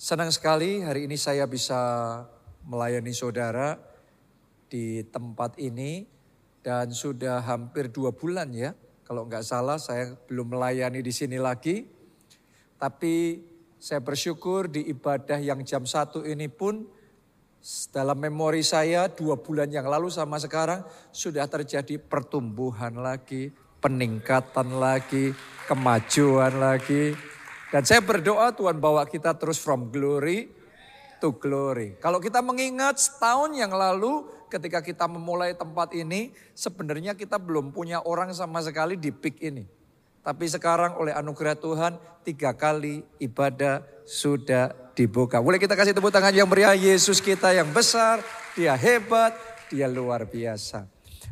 Senang sekali hari ini saya bisa melayani saudara di tempat ini dan sudah hampir dua bulan ya. Kalau nggak salah saya belum melayani di sini lagi. Tapi saya bersyukur di ibadah yang jam satu ini pun dalam memori saya dua bulan yang lalu sama sekarang sudah terjadi pertumbuhan lagi, peningkatan lagi, kemajuan lagi. Dan saya berdoa Tuhan bawa kita terus from glory to glory. Kalau kita mengingat setahun yang lalu ketika kita memulai tempat ini, sebenarnya kita belum punya orang sama sekali di peak ini. Tapi sekarang oleh anugerah Tuhan, tiga kali ibadah sudah dibuka. Boleh kita kasih tepuk tangan yang meriah, Yesus kita yang besar, dia hebat, dia luar biasa.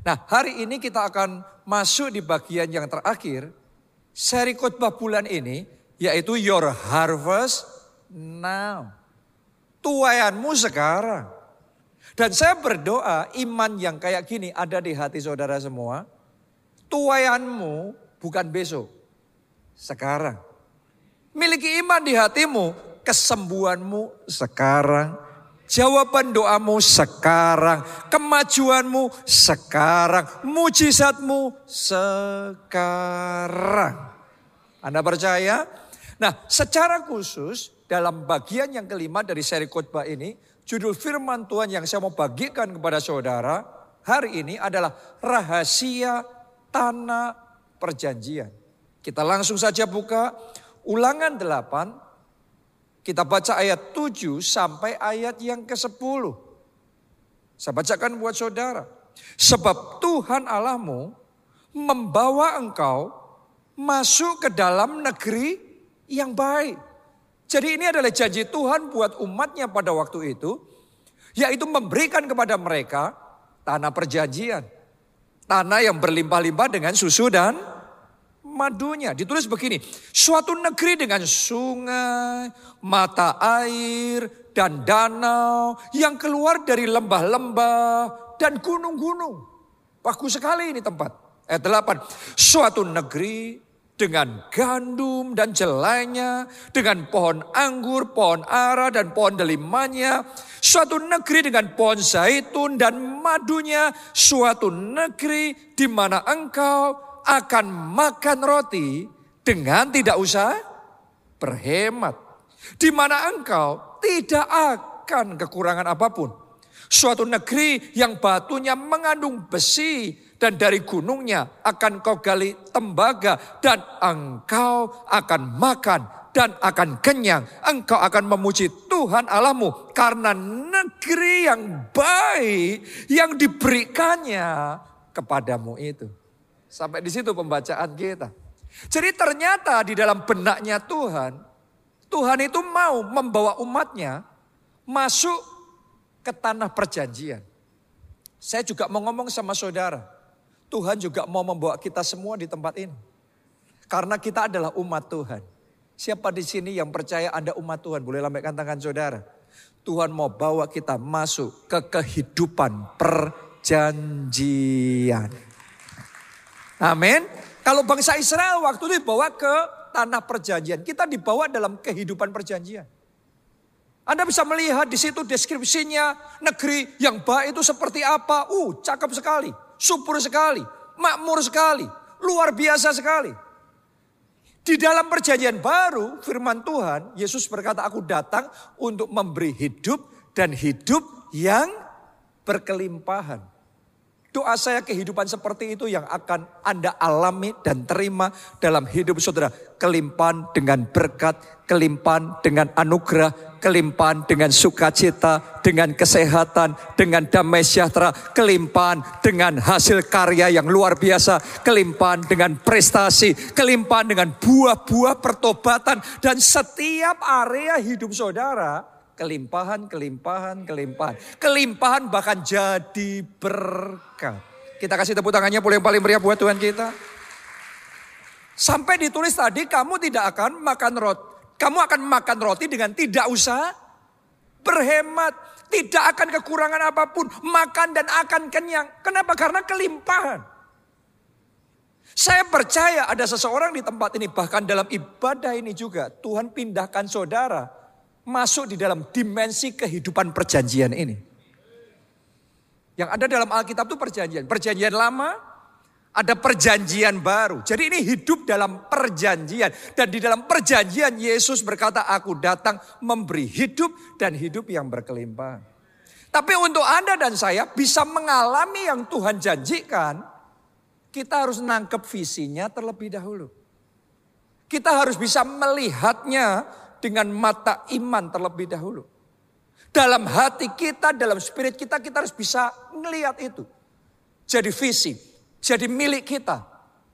Nah hari ini kita akan masuk di bagian yang terakhir, seri khotbah bulan ini, yaitu your harvest now. Tuayanmu sekarang. Dan saya berdoa iman yang kayak gini ada di hati saudara semua. Tuayanmu bukan besok. Sekarang. Miliki iman di hatimu. Kesembuhanmu sekarang. Jawaban doamu sekarang. Kemajuanmu sekarang. Mujizatmu sekarang. Anda percaya? Nah, secara khusus dalam bagian yang kelima dari seri khotbah ini, judul firman Tuhan yang saya mau bagikan kepada saudara hari ini adalah rahasia tanah perjanjian. Kita langsung saja buka ulangan 8, kita baca ayat 7 sampai ayat yang ke-10. Saya bacakan buat saudara. Sebab Tuhan Allahmu membawa engkau masuk ke dalam negeri yang baik. Jadi ini adalah janji Tuhan buat umatnya pada waktu itu. Yaitu memberikan kepada mereka tanah perjanjian. Tanah yang berlimpah-limpah dengan susu dan madunya. Ditulis begini, suatu negeri dengan sungai, mata air, dan danau yang keluar dari lembah-lembah dan gunung-gunung. Bagus sekali ini tempat. Ayat 8, suatu negeri dengan gandum dan jelainya, dengan pohon anggur, pohon ara, dan pohon delimanya, suatu negeri dengan pohon zaitun dan madunya, suatu negeri di mana engkau akan makan roti dengan tidak usah berhemat, di mana engkau tidak akan kekurangan apa pun. Suatu negeri yang batunya mengandung besi dan dari gunungnya akan kau gali tembaga dan engkau akan makan dan akan kenyang. Engkau akan memuji Tuhan Allahmu karena negeri yang baik yang diberikannya kepadamu itu. Sampai di situ pembacaan kita. Jadi ternyata di dalam benaknya Tuhan, Tuhan itu mau membawa umatnya masuk ke tanah perjanjian. Saya juga mau ngomong sama saudara. Tuhan juga mau membawa kita semua di tempat ini. Karena kita adalah umat Tuhan. Siapa di sini yang percaya Anda umat Tuhan? Boleh lambaikan tangan saudara. Tuhan mau bawa kita masuk ke kehidupan perjanjian. Amin. Kalau bangsa Israel waktu itu dibawa ke tanah perjanjian. Kita dibawa dalam kehidupan perjanjian. Anda bisa melihat di situ deskripsinya negeri yang baik itu seperti apa. Uh, cakep sekali subur sekali, makmur sekali, luar biasa sekali. Di dalam perjanjian baru, firman Tuhan, Yesus berkata, aku datang untuk memberi hidup dan hidup yang berkelimpahan. Doa saya kehidupan seperti itu yang akan Anda alami dan terima dalam hidup saudara. Kelimpahan dengan berkat, kelimpahan dengan anugerah, kelimpahan dengan sukacita, dengan kesehatan, dengan damai sejahtera, kelimpahan dengan hasil karya yang luar biasa, kelimpahan dengan prestasi, kelimpahan dengan buah-buah pertobatan, dan setiap area hidup saudara, kelimpahan, kelimpahan, kelimpahan, kelimpahan bahkan jadi berkat. Kita kasih tepuk tangannya boleh yang paling meriah buat Tuhan kita. Sampai ditulis tadi kamu tidak akan makan roti kamu akan makan roti dengan tidak usah berhemat. Tidak akan kekurangan apa pun. Makan dan akan kenyang. Kenapa? Karena kelimpahan. Saya percaya ada seseorang di tempat ini. Bahkan dalam ibadah ini juga. Tuhan pindahkan saudara. masuk di dalam dimensi kehidupan perjanjian ini. Yang ada dalam Alkitab itu perjanjian. Perjanjian lama, ada perjanjian baru. Jadi ini hidup dalam perjanjian. Dan di dalam perjanjian Yesus berkata, aku datang memberi hidup dan hidup yang berkelimpahan. Tapi untuk Anda dan saya bisa mengalami yang Tuhan janjikan, kita harus nangkep visinya terlebih dahulu. Kita harus bisa melihatnya dengan mata iman terlebih dahulu. Dalam hati kita, dalam spirit kita, kita harus bisa melihat itu. Jadi visi, jadi milik kita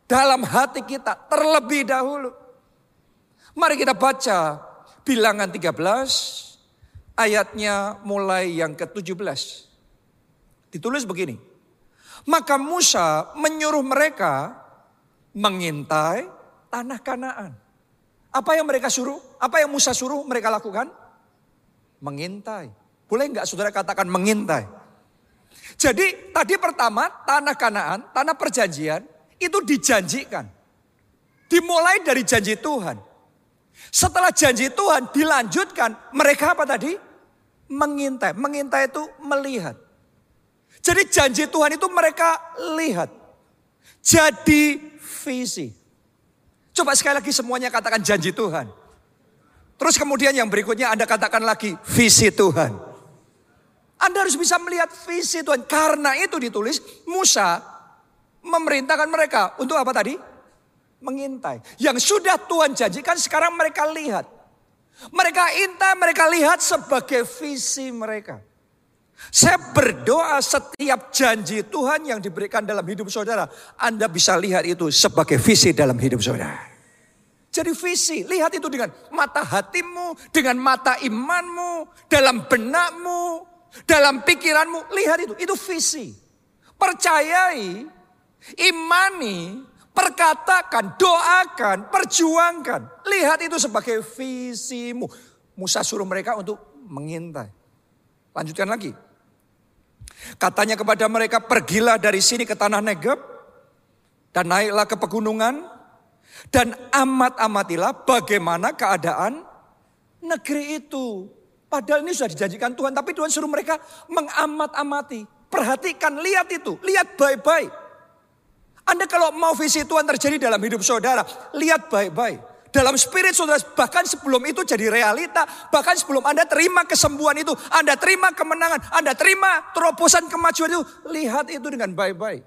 dalam hati kita terlebih dahulu. Mari kita baca bilangan 13 ayatnya mulai yang ke-17. Ditulis begini. Maka Musa menyuruh mereka mengintai tanah Kanaan. Apa yang mereka suruh? Apa yang Musa suruh mereka lakukan? Mengintai. Boleh nggak saudara katakan mengintai? Jadi tadi pertama tanah Kanaan, tanah perjanjian itu dijanjikan. Dimulai dari janji Tuhan. Setelah janji Tuhan dilanjutkan, mereka apa tadi? Mengintai. Mengintai itu melihat. Jadi janji Tuhan itu mereka lihat. Jadi visi. Coba sekali lagi semuanya katakan janji Tuhan. Terus kemudian yang berikutnya Anda katakan lagi visi Tuhan. Anda harus bisa melihat visi Tuhan. Karena itu ditulis Musa memerintahkan mereka untuk apa tadi? Mengintai. Yang sudah Tuhan janjikan sekarang mereka lihat. Mereka intai, mereka lihat sebagai visi mereka. Saya berdoa setiap janji Tuhan yang diberikan dalam hidup saudara. Anda bisa lihat itu sebagai visi dalam hidup saudara. Jadi visi, lihat itu dengan mata hatimu, dengan mata imanmu, dalam benakmu, dalam pikiranmu, lihat itu, itu visi. Percayai, imani, perkatakan, doakan, perjuangkan. Lihat itu sebagai visimu. Musa suruh mereka untuk mengintai. Lanjutkan lagi. Katanya kepada mereka, pergilah dari sini ke tanah Negeb. Dan naiklah ke pegunungan. Dan amat-amatilah bagaimana keadaan negeri itu. Padahal ini sudah dijanjikan Tuhan, tapi Tuhan suruh mereka mengamat-amati. Perhatikan, lihat itu, lihat baik-baik. Anda kalau mau visi Tuhan terjadi dalam hidup saudara, lihat baik-baik. Dalam spirit saudara, bahkan sebelum itu jadi realita, bahkan sebelum Anda terima kesembuhan itu, Anda terima kemenangan, Anda terima terobosan kemajuan itu, lihat itu dengan baik-baik.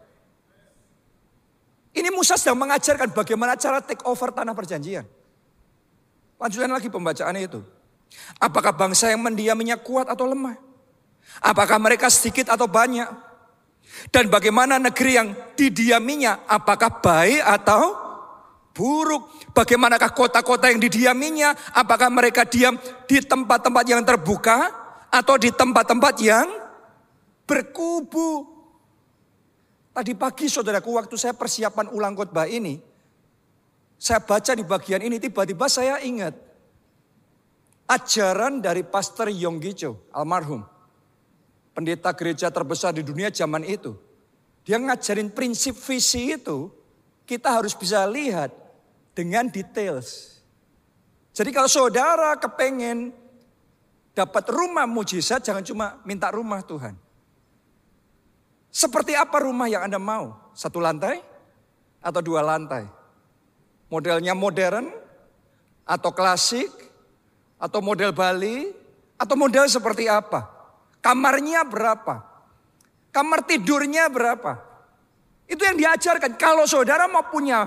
Ini Musa sedang mengajarkan bagaimana cara take over tanah perjanjian. Lanjutkan lagi pembacaannya itu. Apakah bangsa yang mendiaminya kuat atau lemah? Apakah mereka sedikit atau banyak? Dan bagaimana negeri yang didiaminya? Apakah baik atau buruk? Bagaimanakah kota-kota yang didiaminya? Apakah mereka diam di tempat-tempat yang terbuka atau di tempat-tempat yang berkubu? Tadi pagi saudaraku waktu saya persiapan ulang khotbah ini, saya baca di bagian ini tiba-tiba saya ingat ajaran dari Pastor Yonggi almarhum. Pendeta gereja terbesar di dunia zaman itu. Dia ngajarin prinsip visi itu, kita harus bisa lihat dengan details. Jadi kalau saudara kepengen dapat rumah mujizat, jangan cuma minta rumah Tuhan. Seperti apa rumah yang Anda mau? Satu lantai atau dua lantai? Modelnya modern atau klasik atau model Bali? Atau model seperti apa? Kamarnya berapa? Kamar tidurnya berapa? Itu yang diajarkan. Kalau saudara mau punya,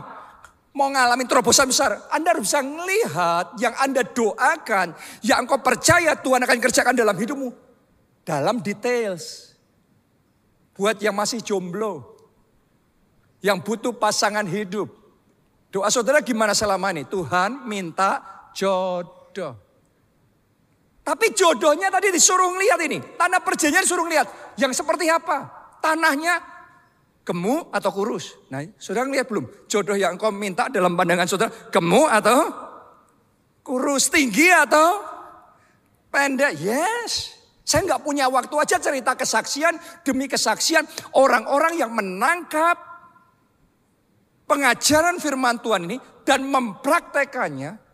mau ngalamin terobosan besar, Anda harus bisa melihat yang Anda doakan, yang engkau percaya Tuhan akan kerjakan dalam hidupmu. Dalam details. Buat yang masih jomblo, yang butuh pasangan hidup. Doa saudara gimana selama ini? Tuhan minta jodoh. Tapi jodohnya tadi disuruh lihat ini. Tanah perjanjian disuruh lihat. Yang seperti apa? Tanahnya gemuk atau kurus. Nah, saudara lihat belum? Jodoh yang kau minta dalam pandangan saudara, gemuk atau kurus, tinggi atau pendek? Yes. Saya nggak punya waktu aja cerita kesaksian demi kesaksian orang-orang yang menangkap pengajaran firman Tuhan ini dan mempraktekannya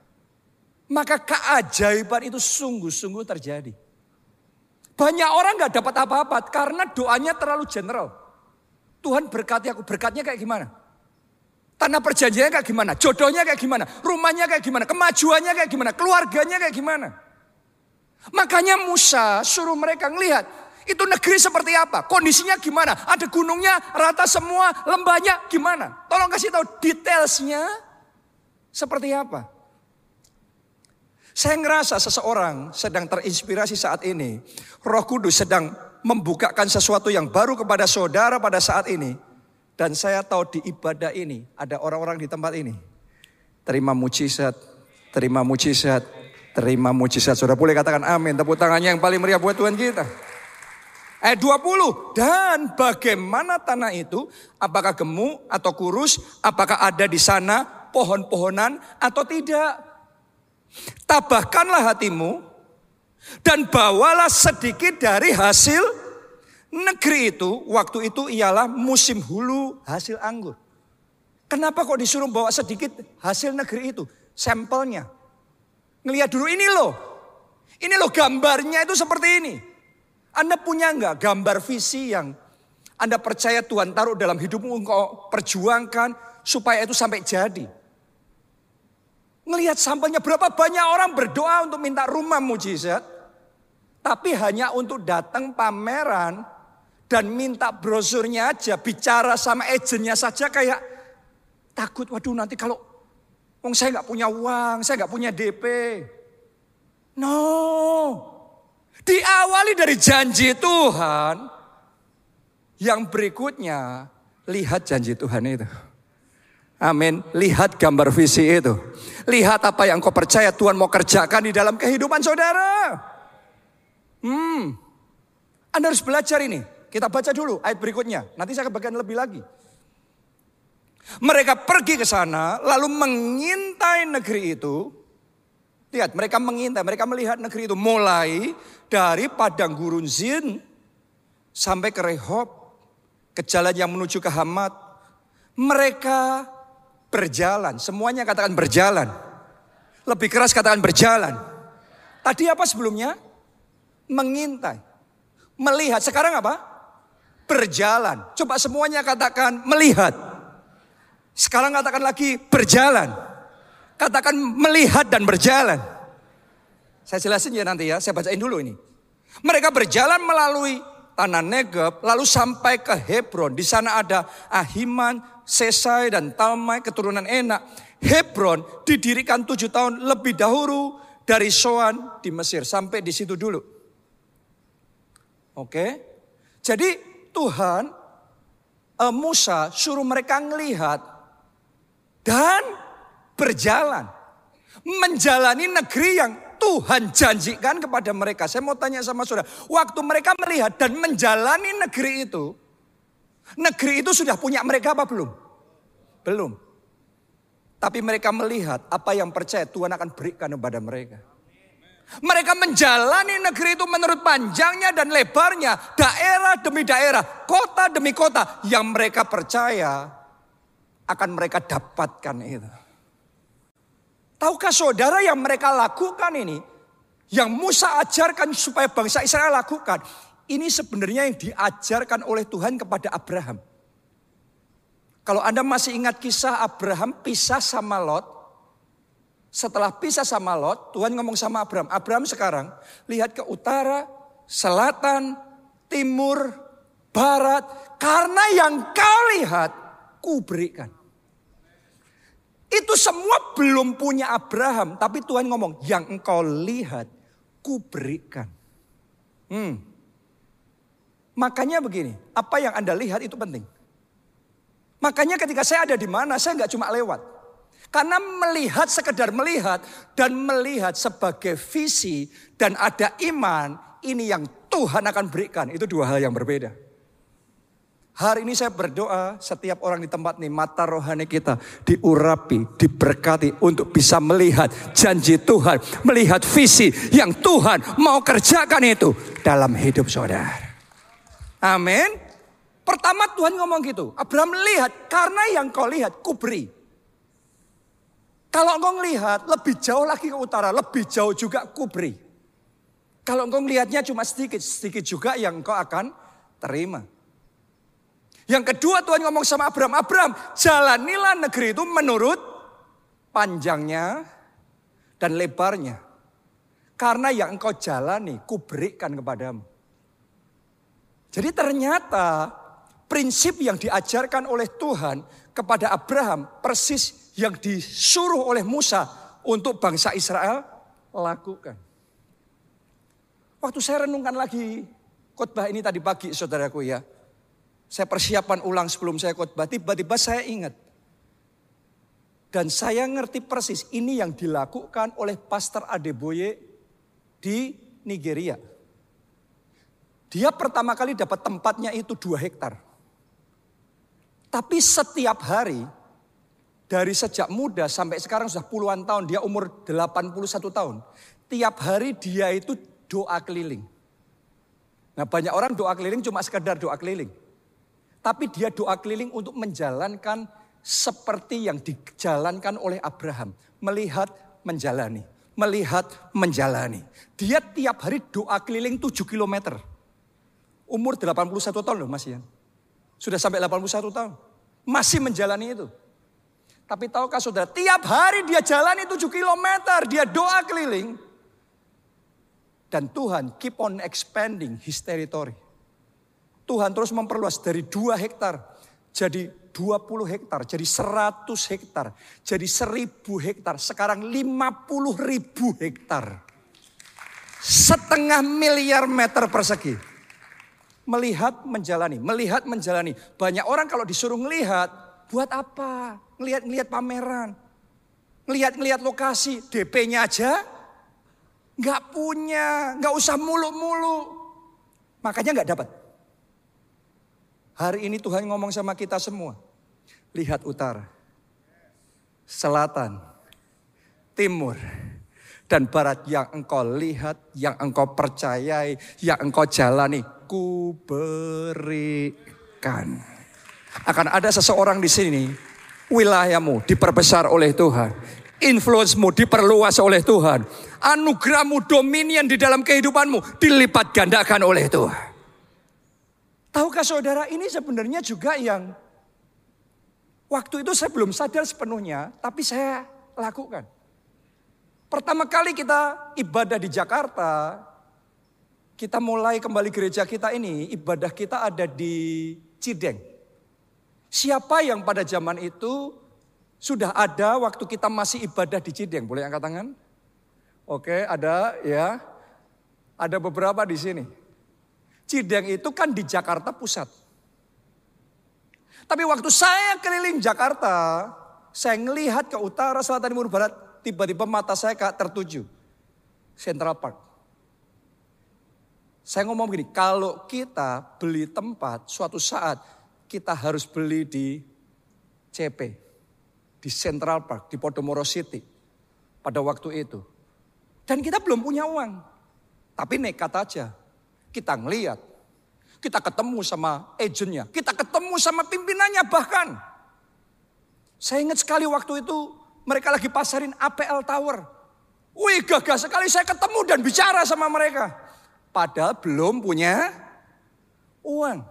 maka keajaiban itu sungguh-sungguh terjadi. Banyak orang nggak dapat apa-apa karena doanya terlalu general. Tuhan berkati aku, berkatnya kayak gimana? Tanah perjanjiannya kayak gimana? Jodohnya kayak gimana? Rumahnya kayak gimana? Kemajuannya kayak gimana? Keluarganya kayak gimana? Makanya Musa suruh mereka ngelihat itu negeri seperti apa? Kondisinya gimana? Ada gunungnya rata semua, lembahnya gimana? Tolong kasih tahu detailsnya seperti apa. Saya ngerasa seseorang sedang terinspirasi saat ini. Roh Kudus sedang membukakan sesuatu yang baru kepada saudara pada saat ini. Dan saya tahu di ibadah ini ada orang-orang di tempat ini. Terima mujizat, terima mujizat, terima mujizat. Sudah boleh katakan amin. Tepuk tangannya yang paling meriah buat Tuhan kita. Ayat 20. Dan bagaimana tanah itu? Apakah gemuk atau kurus? Apakah ada di sana pohon-pohonan atau tidak? Tabahkanlah hatimu dan bawalah sedikit dari hasil negeri itu. Waktu itu ialah musim hulu hasil anggur. Kenapa kok disuruh bawa sedikit hasil negeri itu? Sampelnya. Ngelihat dulu ini loh. Ini loh gambarnya itu seperti ini. Anda punya nggak gambar visi yang Anda percaya Tuhan taruh dalam hidupmu engkau perjuangkan supaya itu sampai jadi. Ngelihat sampelnya berapa banyak orang berdoa untuk minta rumah mujizat. Tapi hanya untuk datang pameran dan minta brosurnya aja. Bicara sama agennya saja kayak takut. Waduh nanti kalau Wong saya nggak punya uang, saya nggak punya DP. No. Diawali dari janji Tuhan. Yang berikutnya, lihat janji Tuhan itu. Amin. Lihat gambar visi itu. Lihat apa yang kau percaya Tuhan mau kerjakan di dalam kehidupan saudara. Hmm. Anda harus belajar ini. Kita baca dulu ayat berikutnya. Nanti saya akan bagian lebih lagi. Mereka pergi ke sana lalu mengintai negeri itu. Lihat mereka mengintai, mereka melihat negeri itu mulai dari padang gurun Zin sampai ke Rehob, ke jalan yang menuju ke Hamat. Mereka Berjalan, semuanya katakan berjalan. Lebih keras katakan berjalan. Tadi apa sebelumnya? Mengintai. Melihat, sekarang apa? Berjalan. Coba semuanya katakan melihat. Sekarang katakan lagi berjalan. Katakan melihat dan berjalan. Saya jelasin ya nanti ya, saya bacain dulu ini. Mereka berjalan melalui tanah Negeb, lalu sampai ke Hebron. Di sana ada Ahiman, Sesai dan Talmai keturunan Enak. Hebron didirikan tujuh tahun lebih dahulu dari Soan di Mesir. Sampai di situ dulu. Oke. Jadi Tuhan uh, Musa suruh mereka melihat dan berjalan. Menjalani negeri yang Tuhan janjikan kepada mereka. Saya mau tanya sama saudara. Waktu mereka melihat dan menjalani negeri itu. Negeri itu sudah punya mereka apa belum? Belum. Tapi mereka melihat apa yang percaya Tuhan akan berikan kepada mereka. Mereka menjalani negeri itu menurut panjangnya dan lebarnya, daerah demi daerah, kota demi kota yang mereka percaya akan mereka dapatkan itu. Tahukah saudara yang mereka lakukan ini, yang Musa ajarkan supaya bangsa Israel lakukan, ini sebenarnya yang diajarkan oleh Tuhan kepada Abraham. Kalau Anda masih ingat kisah Abraham pisah sama Lot, setelah pisah sama Lot, Tuhan ngomong sama Abraham, Abraham sekarang lihat ke utara, selatan, timur, barat, karena yang kau lihat, ku berikan. Itu semua belum punya Abraham, tapi Tuhan ngomong, yang engkau lihat, ku berikan. Hmm. Makanya begini, apa yang Anda lihat itu penting. Makanya ketika saya ada di mana, saya nggak cuma lewat. Karena melihat sekedar melihat dan melihat sebagai visi dan ada iman, ini yang Tuhan akan berikan. Itu dua hal yang berbeda. Hari ini saya berdoa setiap orang di tempat ini mata rohani kita diurapi, diberkati untuk bisa melihat janji Tuhan, melihat visi yang Tuhan mau kerjakan itu dalam hidup saudara. Amin. Pertama Tuhan ngomong gitu. Abraham melihat karena yang kau lihat ku beri. Kalau engkau melihat lebih jauh lagi ke utara, lebih jauh juga kubri. Kalau engkau melihatnya cuma sedikit, sedikit juga yang engkau akan terima. Yang kedua Tuhan ngomong sama Abraham, Abraham jalanilah negeri itu menurut panjangnya dan lebarnya. Karena yang engkau jalani, kuberikan kepadamu. Jadi ternyata prinsip yang diajarkan oleh Tuhan kepada Abraham persis yang disuruh oleh Musa untuk bangsa Israel lakukan. Waktu saya renungkan lagi khotbah ini tadi pagi saudaraku ya. Saya persiapan ulang sebelum saya khotbah, tiba-tiba saya ingat. Dan saya ngerti persis ini yang dilakukan oleh Pastor Adeboye di Nigeria. Dia pertama kali dapat tempatnya itu dua hektar. Tapi setiap hari dari sejak muda sampai sekarang sudah puluhan tahun, dia umur 81 tahun. Tiap hari dia itu doa keliling. Nah banyak orang doa keliling cuma sekedar doa keliling. Tapi dia doa keliling untuk menjalankan seperti yang dijalankan oleh Abraham. Melihat, menjalani. Melihat, menjalani. Dia tiap hari doa keliling 7 km. Umur 81 tahun loh Mas Ian. Sudah sampai 81 tahun. Masih menjalani itu. Tapi tahukah saudara, tiap hari dia jalani 7 km, dia doa keliling. Dan Tuhan keep on expanding his territory. Tuhan terus memperluas dari 2 hektar jadi 20 hektar, jadi 100 hektar, jadi 1000 hektar, sekarang 50 ribu hektar. Setengah miliar meter persegi melihat menjalani, melihat menjalani. Banyak orang kalau disuruh melihat, buat apa? Ngelihat-ngelihat pameran. Ngelihat-ngelihat lokasi, DP-nya aja nggak punya, nggak usah mulu-mulu. Makanya nggak dapat. Hari ini Tuhan ngomong sama kita semua. Lihat utara, selatan, timur, dan barat yang engkau lihat, yang engkau percayai, yang engkau jalani ku berikan. Akan ada seseorang di sini, wilayahmu diperbesar oleh Tuhan. Influensmu diperluas oleh Tuhan. Anugerahmu, dominion di dalam kehidupanmu dilipat gandakan oleh Tuhan. Tahukah saudara ini sebenarnya juga yang waktu itu saya belum sadar sepenuhnya, tapi saya lakukan. Pertama kali kita ibadah di Jakarta, kita mulai kembali gereja kita ini, ibadah kita ada di Cideng. Siapa yang pada zaman itu sudah ada waktu kita masih ibadah di Cideng? Boleh angkat tangan? Oke, ada ya. Ada beberapa di sini. Cideng itu kan di Jakarta Pusat. Tapi waktu saya keliling Jakarta, saya melihat ke utara, selatan, timur, barat, tiba-tiba mata saya tertuju. Central Park. Saya ngomong begini, kalau kita beli tempat suatu saat kita harus beli di CP, di Central Park, di Podomoro City pada waktu itu. Dan kita belum punya uang. Tapi nekat aja. Kita ngeliat. Kita ketemu sama agentnya. Kita ketemu sama pimpinannya bahkan. Saya ingat sekali waktu itu mereka lagi pasarin APL Tower. Wih gagah sekali saya ketemu dan bicara sama mereka. Padahal belum punya uang.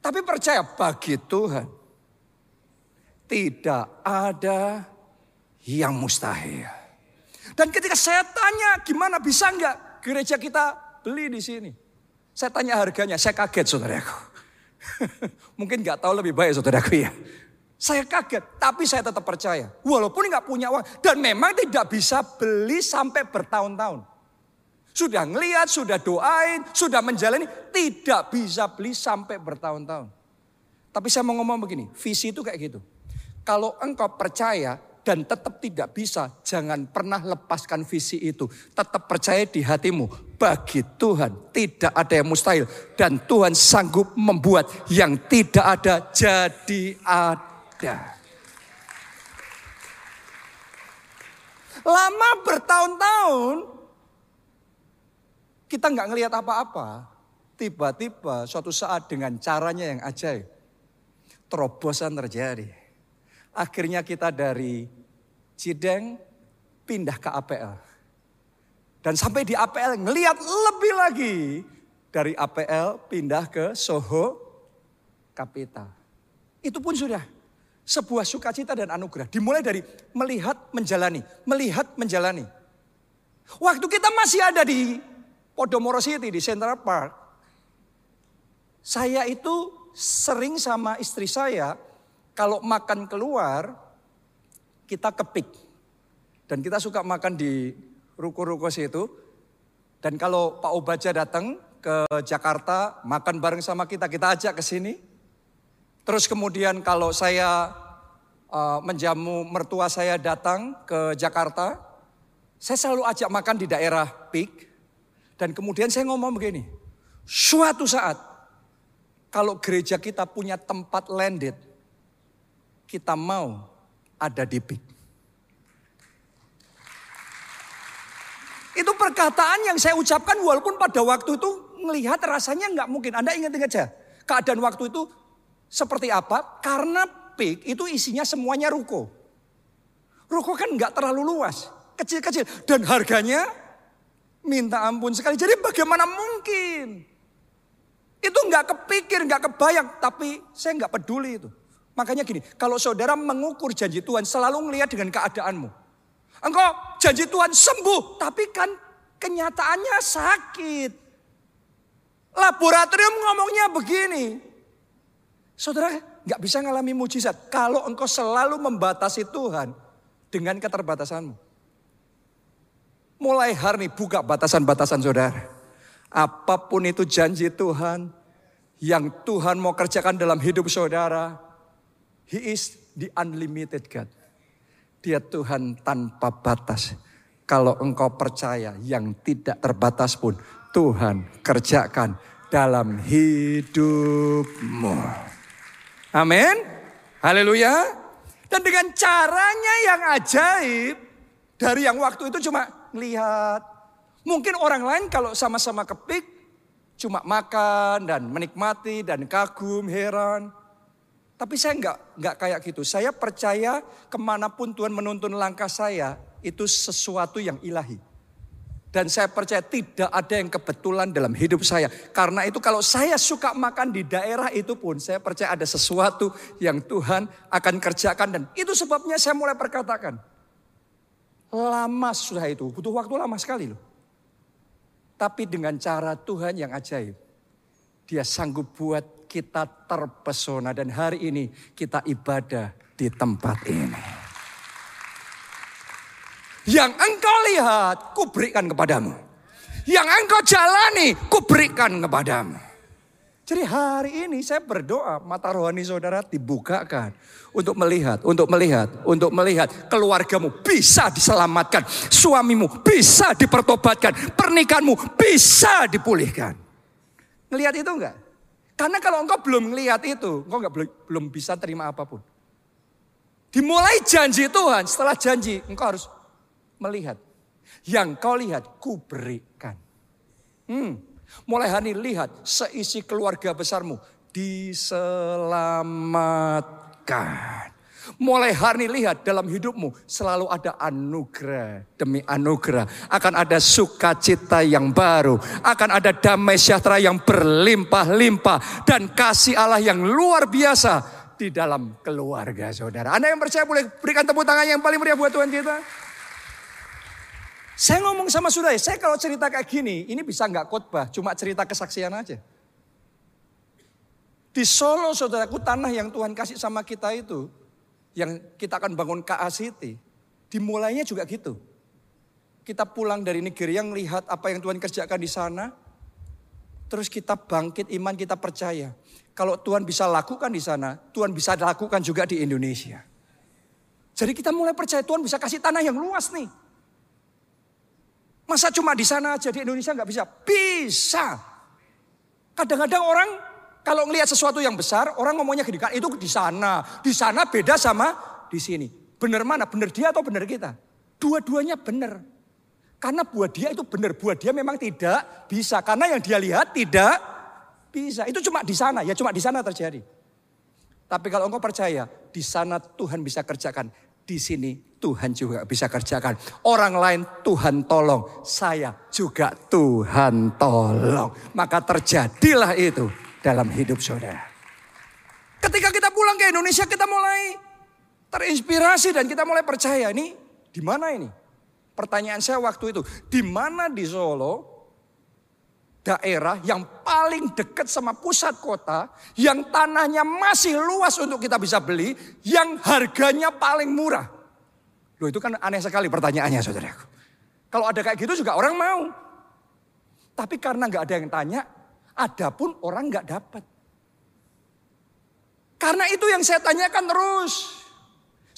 Tapi percaya bagi Tuhan. Tidak ada yang mustahil. Dan ketika saya tanya gimana bisa nggak gereja kita beli di sini. Saya tanya harganya, saya kaget saudaraku. Mungkin nggak tahu lebih baik saudaraku ya. Saya kaget, tapi saya tetap percaya. Walaupun nggak punya uang. Dan memang tidak bisa beli sampai bertahun-tahun. Sudah ngeliat, sudah doain, sudah menjalani. Tidak bisa beli sampai bertahun-tahun. Tapi saya mau ngomong begini, visi itu kayak gitu. Kalau engkau percaya dan tetap tidak bisa, jangan pernah lepaskan visi itu. Tetap percaya di hatimu, bagi Tuhan tidak ada yang mustahil. Dan Tuhan sanggup membuat yang tidak ada jadi ada. Lama bertahun-tahun kita nggak ngelihat apa-apa. Tiba-tiba suatu saat dengan caranya yang ajaib. Terobosan terjadi. Akhirnya kita dari Cideng pindah ke APL. Dan sampai di APL ngeliat lebih lagi dari APL pindah ke Soho Capital. Itu pun sudah sebuah sukacita dan anugerah. Dimulai dari melihat, menjalani, melihat, menjalani. Waktu kita masih ada di Podomoro City, di Central Park. Saya itu sering sama istri saya, kalau makan keluar, kita kepik. Dan kita suka makan di ruko-ruko situ. Dan kalau Pak Obaja datang ke Jakarta, makan bareng sama kita, kita ajak ke sini. Terus kemudian kalau saya uh, menjamu mertua saya datang ke Jakarta, saya selalu ajak makan di daerah Peak. Dan kemudian saya ngomong begini, suatu saat kalau gereja kita punya tempat landed, kita mau ada di Peak. Itu perkataan yang saya ucapkan walaupun pada waktu itu melihat rasanya nggak mungkin. Anda ingat-ingat aja. Keadaan waktu itu seperti apa? Karena pik itu isinya semuanya ruko. Ruko kan nggak terlalu luas, kecil-kecil dan harganya minta ampun sekali. Jadi bagaimana mungkin? Itu nggak kepikir, nggak kebayang, tapi saya nggak peduli itu. Makanya gini, kalau saudara mengukur janji Tuhan selalu melihat dengan keadaanmu. Engkau janji Tuhan sembuh, tapi kan kenyataannya sakit. Laboratorium ngomongnya begini, Saudara nggak bisa ngalami mujizat kalau engkau selalu membatasi Tuhan dengan keterbatasanmu. Mulai hari ini buka batasan-batasan saudara. Apa pun itu janji Tuhan yang Tuhan mau kerjakan dalam hidup saudara. He is the unlimited God. Dia Tuhan tanpa batas. Kalau engkau percaya yang tidak terbatas pun Tuhan kerjakan dalam hidupmu. Amin. Haleluya. Dan dengan caranya yang ajaib, dari yang waktu itu cuma melihat. Mungkin orang lain kalau sama-sama kepik, cuma makan dan menikmati dan kagum, heran. Tapi saya enggak, enggak kayak gitu. Saya percaya ke mana pun Tuhan menuntun langkah saya, itu sesuatu yang ilahi. Dan saya percaya tidak ada yang kebetulan dalam hidup saya. Karena itu kalau saya suka makan di daerah itu pun saya percaya ada sesuatu yang Tuhan akan kerjakan. Dan itu sebabnya saya mulai perkatakan. Lama sudah itu, butuh waktu lama sekali loh. Tapi dengan cara Tuhan yang ajaib. Dia sanggup buat kita terpesona dan hari ini kita ibadah di tempat ini. Yang engkau lihat, kuberikan kepadamu. Yang engkau jalani, kuberikan kepadamu. Jadi hari ini saya berdoa mata rohani saudara dibukakan untuk melihat, untuk melihat, untuk melihat keluargamu bisa diselamatkan, suamimu bisa dipertobatkan, pernikahanmu bisa dipulihkan. Ngelihat itu enggak? Karena kalau engkau belum melihat itu, engkau enggak belum bisa terima apa pun. Dimulai janji Tuhan, setelah janji engkau harus melihat. Yang kau lihat, ku berikan. Hmm. Mulai hari lihat seisi keluarga besarmu diselamatkan. Mulai hari lihat dalam hidupmu selalu ada anugerah demi anugerah. Akan ada sukacita yang baru. Akan ada damai sejahtera yang berlimpah-limpah. Dan kasih Allah yang luar biasa di dalam keluarga saudara. Anda yang percaya boleh berikan tepuk tangan yang paling meriah buat Tuhan kita. Saya ngomong sama saudara, saya kalau cerita kayak gini, ini bisa nggak khotbah, cuma cerita kesaksian aja. Di Solo saudaraku tanah yang Tuhan kasih sama kita itu, yang kita akan bangun KA City, dimulainya juga gitu. Kita pulang dari negeri yang lihat apa yang Tuhan kerjakan di sana, terus kita bangkit iman kita percaya. Kalau Tuhan bisa lakukan di sana, Tuhan bisa lakukan juga di Indonesia. Jadi kita mulai percaya Tuhan bisa kasih tanah yang luas nih. Masa cuma di sana aja di Indonesia nggak bisa? Bisa. Kadang-kadang orang kalau ngelihat sesuatu yang besar, orang ngomongnya gini, kan itu di sana. Di sana beda sama di sini. Benar mana? Benar dia atau benar kita? Dua-duanya benar. Karena buat dia itu benar. Buat dia memang tidak bisa. Karena yang dia lihat tidak bisa. Itu cuma di sana. Ya cuma di sana terjadi. Tapi kalau engkau percaya, di sana Tuhan bisa kerjakan. Di sini Tuhan juga bisa kerjakan. Orang lain Tuhan tolong, saya juga Tuhan tolong. Maka terjadilah itu dalam hidup saudara. Ketika kita pulang ke Indonesia kita mulai terinspirasi dan kita mulai percaya ini di mana ini? Pertanyaan saya waktu itu, di mana di Solo daerah yang paling dekat sama pusat kota, yang tanahnya masih luas untuk kita bisa beli, yang harganya paling murah. Loh itu kan aneh sekali pertanyaannya saudaraku. Kalau ada kayak gitu juga orang mau. Tapi karena nggak ada yang tanya, ada pun orang nggak dapat. Karena itu yang saya tanyakan terus.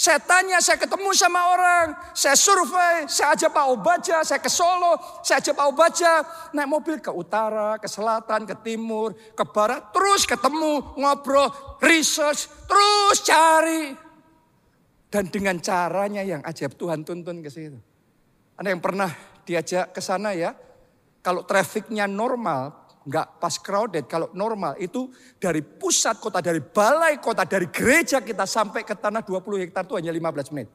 Saya tanya, saya ketemu sama orang, saya survei, saya ajak Pak Obaja, saya ke Solo, saya ajak Pak Obaja, naik mobil ke utara, ke selatan, ke timur, ke barat, terus ketemu, ngobrol, research, terus cari. Dan dengan caranya yang ajaib Tuhan tuntun ke situ. Ada yang pernah diajak ke sana ya, kalau trafficnya normal, nggak pas crowded. Kalau normal itu dari pusat kota, dari balai kota, dari gereja kita sampai ke tanah 20 hektar itu hanya 15 menit.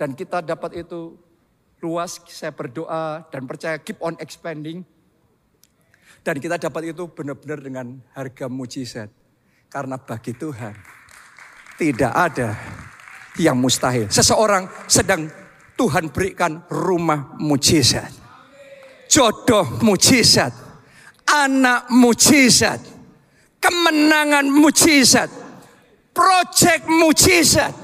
Dan kita dapat itu luas, saya berdoa dan percaya keep on expanding. Dan kita dapat itu benar-benar dengan harga mujizat. Karena bagi Tuhan tidak ada yang mustahil. Seseorang sedang Tuhan berikan rumah mujizat jodoh mujizat, anak mujizat, kemenangan mujizat, proyek mujizat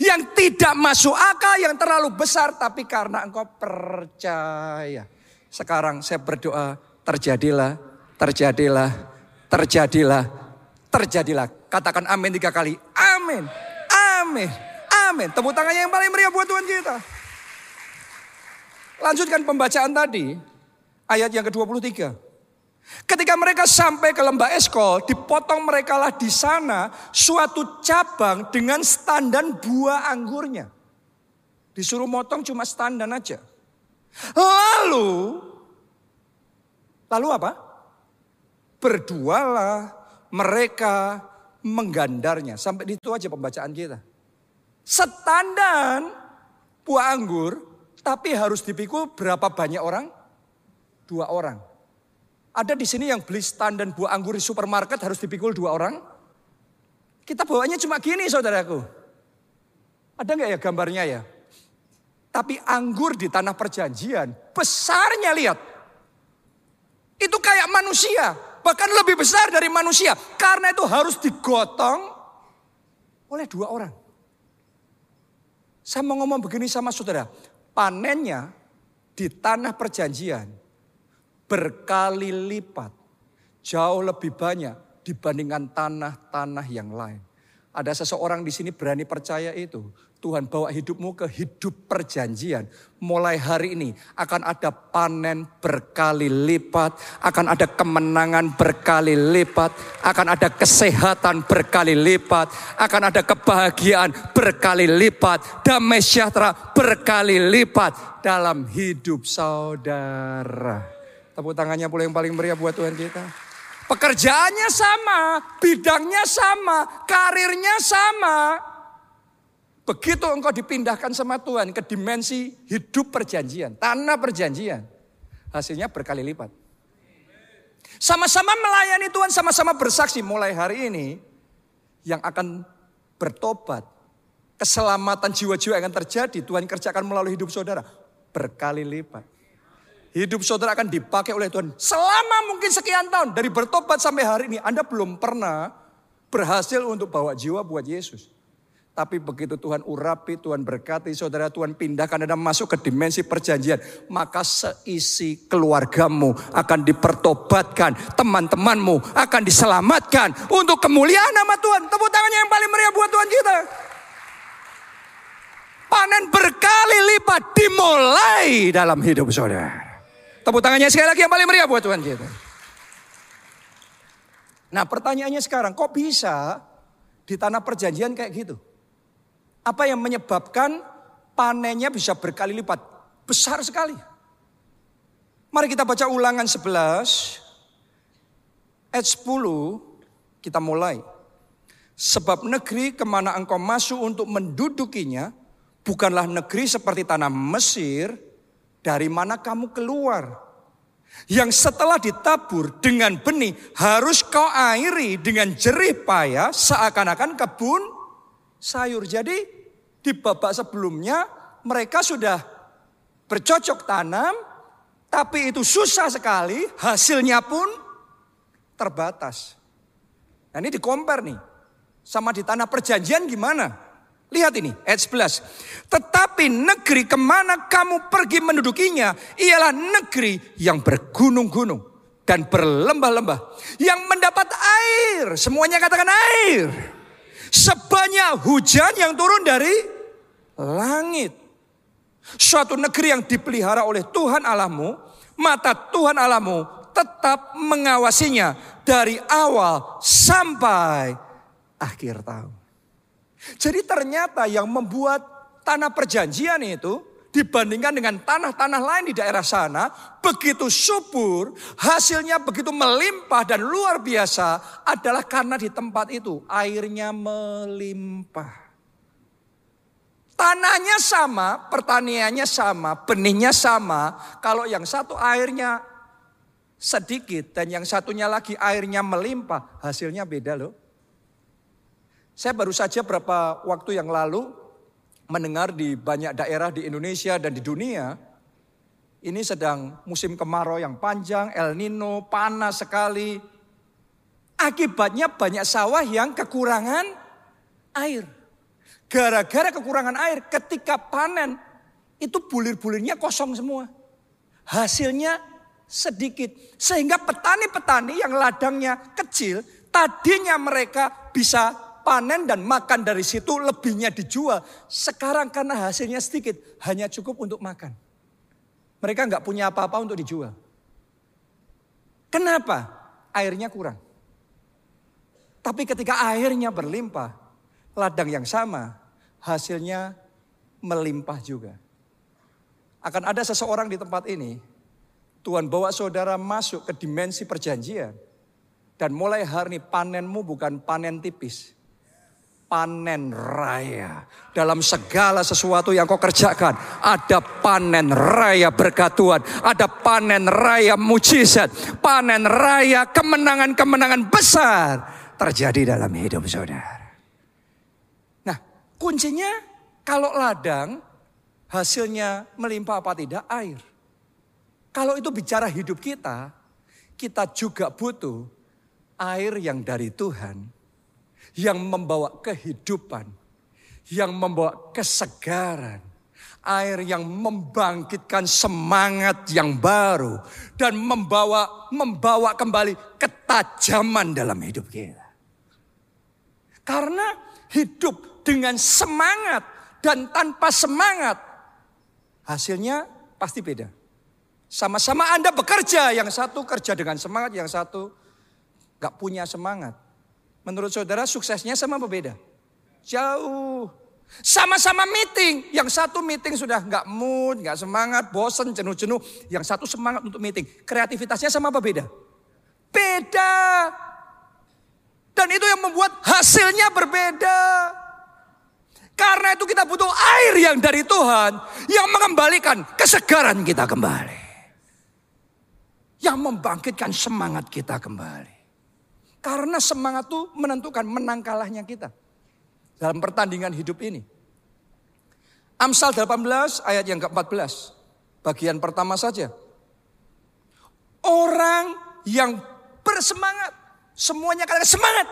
yang tidak masuk akal, yang terlalu besar, tapi karena engkau percaya. Sekarang saya berdoa, terjadilah, terjadilah, terjadilah, terjadilah. Katakan amin tiga kali. Amin, amin, amin. Tepuk tangannya yang paling meriah buat Tuhan kita. Lanjutkan pembacaan tadi. Ayat yang ke-23. Ketika mereka sampai ke lembah Eskol, dipotong mereka lah di sana suatu cabang dengan standan buah anggurnya. Disuruh motong cuma standan aja. Lalu, lalu apa? Berdualah mereka menggandarnya. Sampai itu aja pembacaan kita. Standan buah anggur, tapi harus dipikul berapa banyak orang? dua orang. Ada di sini yang beli stand dan buah anggur di supermarket harus dipikul dua orang? Kita bawanya cuma gini saudaraku. Ada nggak ya gambarnya ya? Tapi anggur di tanah perjanjian, besarnya lihat. Itu kayak manusia, bahkan lebih besar dari manusia. Karena itu harus digotong oleh dua orang. Saya mau ngomong begini sama saudara, panennya di tanah perjanjian berkali lipat. Jauh lebih banyak dibandingkan tanah-tanah yang lain. Ada seseorang di sini berani percaya itu. Tuhan bawa hidupmu ke hidup perjanjian. Mulai hari ini akan ada panen berkali lipat, akan ada kemenangan berkali lipat, akan ada kesehatan berkali lipat, akan ada kebahagiaan berkali lipat, damai sejahtera berkali lipat dalam hidup saudara. Tepuk tangannya pula yang paling meriah buat Tuhan kita. Pekerjaannya sama, bidangnya sama, karirnya sama. Begitu engkau dipindahkan sama Tuhan ke dimensi hidup perjanjian, tanah perjanjian. Hasilnya berkali lipat. Sama-sama melayani Tuhan, sama-sama bersaksi mulai hari ini. Yang akan bertobat, keselamatan jiwa-jiwa yang akan terjadi, Tuhan kerjakan melalui hidup saudara. Berkali lipat. Hidup saudara akan dipakai oleh Tuhan selama mungkin sekian tahun. Dari bertobat sampai hari ini Anda belum pernah berhasil untuk bawa jiwa buat Yesus. Tapi begitu Tuhan urapi, Tuhan berkati, saudara Tuhan pindahkan Anda masuk ke dimensi perjanjian. Maka seisi keluargamu akan dipertobatkan. Teman-temanmu akan diselamatkan. Untuk kemuliaan nama Tuhan. Tepuk tangannya yang paling meriah buat Tuhan kita. Panen berkali lipat dimulai dalam hidup saudara. Tepuk tangannya sekali lagi yang paling meriah buat Tuhan kita. Nah pertanyaannya sekarang, kok bisa di tanah perjanjian kayak gitu? Apa yang menyebabkan panennya bisa berkali lipat? Besar sekali. Mari kita baca ulangan 11, ayat 10, kita mulai. Sebab negeri ke mana engkau masuk untuk mendudukinya bukanlah negeri seperti tanah Mesir dari mana kamu keluar. Yang setelah ditabur dengan benih harus kau airi dengan jerih payah seakan-akan kebun sayur. Jadi di babak sebelumnya mereka sudah bercocok tanam tapi itu susah sekali hasilnya pun terbatas. Nah ini di compare nih sama di tanah perjanjian gimana? Lihat ini, ayat 11. Tetapi negeri ke mana kamu pergi mendudukinya ialah negeri yang bergunung-gunung dan berlembah-lembah. Yang mendapat air, semuanya katakan air. Sebanyak hujan yang turun dari langit. Suatu negeri yang dipelihara oleh Tuhan Allahmu, mata Tuhan Allahmu tetap mengawasinya dari awal sampai akhir tahun. Jadi ternyata yang membuat tanah perjanjian itu dibandingkan dengan tanah-tanah lain di daerah sana begitu subur, hasilnya begitu melimpah dan luar biasa adalah karena di tempat itu airnya melimpah. Tanahnya sama, pertaniannya sama, benihnya sama. Kalau yang satu airnya sedikit dan yang satunya lagi airnya melimpah, hasilnya beda loh. Saya baru saja beberapa waktu yang lalu mendengar di banyak daerah di Indonesia dan di dunia ini sedang musim kemarau yang panjang, El Nino, panas sekali. Akibatnya banyak sawah yang kekurangan air. Gara-gara kekurangan air ketika panen itu bulir-bulirnya kosong semua. Hasilnya sedikit. Sehingga petani-petani yang ladangnya kecil tadinya mereka bisa panen dan makan dari situ lebihnya dijual. Sekarang karena hasilnya sedikit hanya cukup untuk makan. Mereka nggak punya apa-apa untuk dijual. Kenapa? Airnya kurang. Tapi ketika airnya berlimpah, ladang yang sama hasilnya melimpah juga. Akan ada seseorang di tempat ini, Tuhan bawa saudara masuk ke dimensi perjanjian. Dan mulai hari ini panenmu bukan panen tipis panen raya. Dalam segala sesuatu yang kau kerjakan, ada panen raya berkat Tuhan. Ada panen raya mujizat. Panen raya kemenangan-kemenangan besar terjadi dalam hidup saudara. Nah, kuncinya kalau ladang hasilnya melimpah apa tidak? Air. Kalau itu bicara hidup kita, kita juga butuh air yang dari Tuhan yang membawa kehidupan, yang membawa kesegaran, air yang membangkitkan semangat yang baru dan membawa membawa kembali ketajaman dalam hidup kita. Karena hidup dengan semangat dan tanpa semangat hasilnya pasti beda. Sama-sama Anda bekerja, yang satu kerja dengan semangat, yang satu gak punya semangat. Menurut saudara suksesnya sama apa beda? Jauh. Sama-sama meeting. Yang satu meeting sudah nggak mood, nggak semangat, bosen, jenuh-jenuh. Yang satu semangat untuk meeting. Kreativitasnya sama apa beda? Beda. Dan itu yang membuat hasilnya berbeda. Karena itu kita butuh air yang dari Tuhan. Yang mengembalikan kesegaran kita kembali. Yang membangkitkan semangat kita kembali. Karena semangat itu menentukan menang kalahnya kita. Dalam pertandingan hidup ini. Amsal 18 ayat yang ke-14. Bagian pertama saja. Orang yang bersemangat. Semuanya katakan semangat.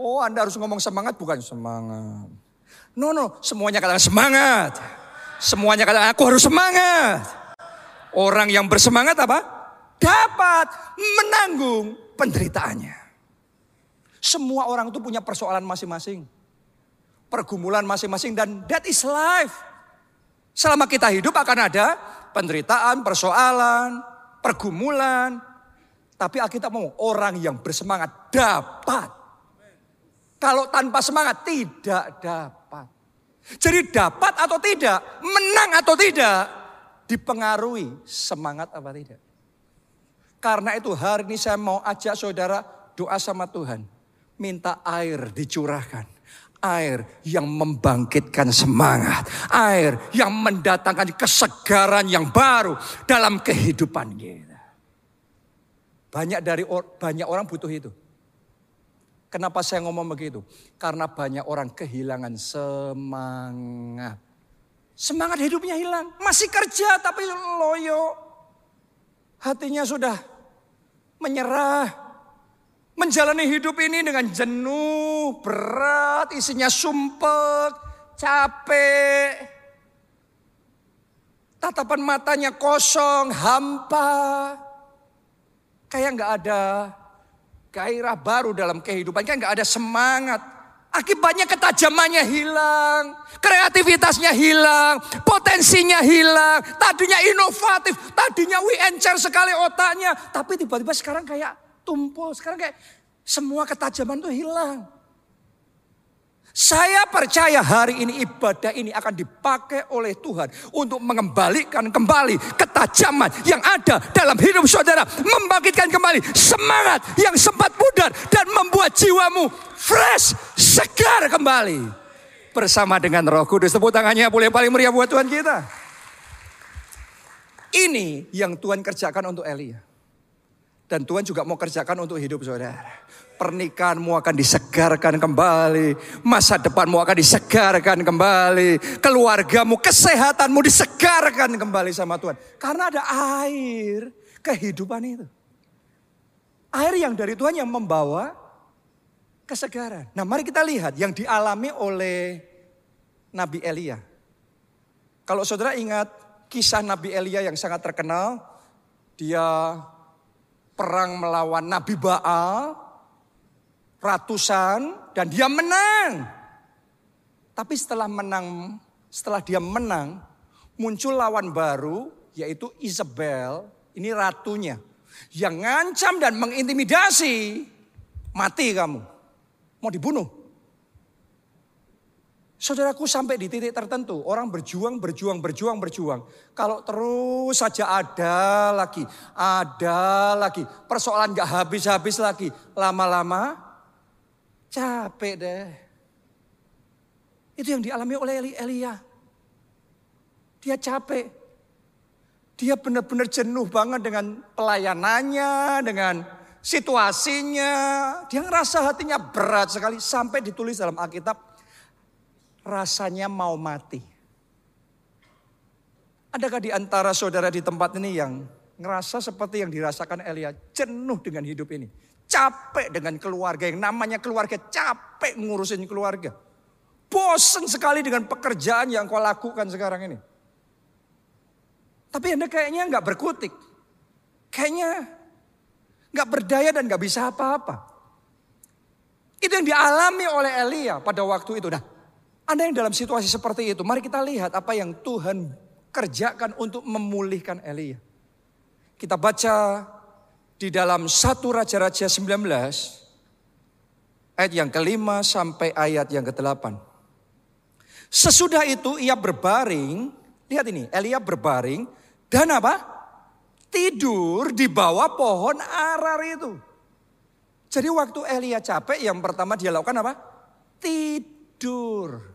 Oh Anda harus ngomong semangat bukan semangat. No no semuanya katakan semangat. Semuanya katakan aku harus semangat. Orang yang bersemangat apa? Dapat menanggung penderitaannya. Semua orang itu punya persoalan masing-masing. Pergumulan masing-masing dan that is life. Selama kita hidup akan ada penderitaan, persoalan, pergumulan. Tapi Alkitab mau orang yang bersemangat dapat. Kalau tanpa semangat tidak dapat. Jadi dapat atau tidak, menang atau tidak, dipengaruhi semangat apa tidak. Karena itu hari ini saya mau ajak saudara doa sama Tuhan. minta air dicurahkan. Air yang membangkitkan semangat. Air yang mendatangkan kesegaran yang baru dalam kehidupan kita. Banyak dari banyak orang butuh itu. Kenapa saya ngomong begitu? Karena banyak orang kehilangan semangat. Semangat hidupnya hilang. Masih kerja tapi loyo. Hatinya sudah menyerah. Menjalani hidup ini dengan jenuh, berat, isinya sumpek, capek. Tatapan matanya kosong, hampa. Kayak nggak ada gairah baru dalam kehidupan, kayak nggak ada semangat. Akibatnya ketajamannya hilang, kreativitasnya hilang, potensinya hilang. Tadinya inovatif, tadinya encer sekali otaknya. Tapi tiba-tiba sekarang kayak tumpul. Sekarang kayak semua ketajaman itu hilang. Saya percaya hari ini ibadah ini akan dipakai oleh Tuhan untuk mengembalikan kembali ketajaman yang ada dalam hidup saudara. Membangkitkan kembali semangat yang sempat pudar dan membuat jiwamu fresh, segar kembali. Bersama dengan roh kudus. Tepuk tangannya boleh paling meriah buat Tuhan kita. Ini yang Tuhan kerjakan untuk Elia. Dan Tuhan juga mau kerjakan untuk hidup saudara. Pernikahanmu akan disegarkan kembali. Masa depanmu akan disegarkan kembali. Keluargamu, kesehatanmu disegarkan kembali sama Tuhan. Karena ada air kehidupan itu. Air yang dari Tuhan yang membawa kesegaran. Nah mari kita lihat yang dialami oleh Nabi Elia. Kalau saudara ingat kisah Nabi Elia yang sangat terkenal. Dia perang melawan Nabi Baal, ratusan, dan dia menang. Tapi setelah menang, setelah dia menang, muncul lawan baru, yaitu Isabel, ini ratunya, yang ngancam dan mengintimidasi, mati kamu, mau dibunuh. Saudaraku sampai di titik tertentu, orang berjuang, berjuang, berjuang, berjuang. Kalau terus saja ada lagi, ada lagi. Persoalan gak habis-habis lagi. Lama-lama capek deh. Itu yang dialami oleh Eli Elia. Dia capek. Dia benar-benar jenuh banget dengan pelayanannya, dengan situasinya. Dia ngerasa hatinya berat sekali sampai ditulis dalam Alkitab rasanya mau mati. Adakah di antara saudara di tempat ini yang ngerasa seperti yang dirasakan Elia, jenuh dengan hidup ini, capek dengan keluarga yang namanya keluarga, capek ngurusin keluarga. Bosen sekali dengan pekerjaan yang kau lakukan sekarang ini. Tapi Anda kayaknya nggak berkutik. Kayaknya nggak berdaya dan nggak bisa apa-apa. Itu yang dialami oleh Elia pada waktu itu. Nah, anda yang dalam situasi seperti itu, mari kita lihat apa yang Tuhan kerjakan untuk memulihkan Elia. Kita baca di dalam satu Raja-Raja 19 ayat yang kelima sampai ayat yang ke-8. Sesudah itu ia berbaring, lihat ini, Elia berbaring dan apa? Tidur di bawah pohon arar itu. Jadi waktu Elia capek yang pertama dia lakukan apa? Tidur.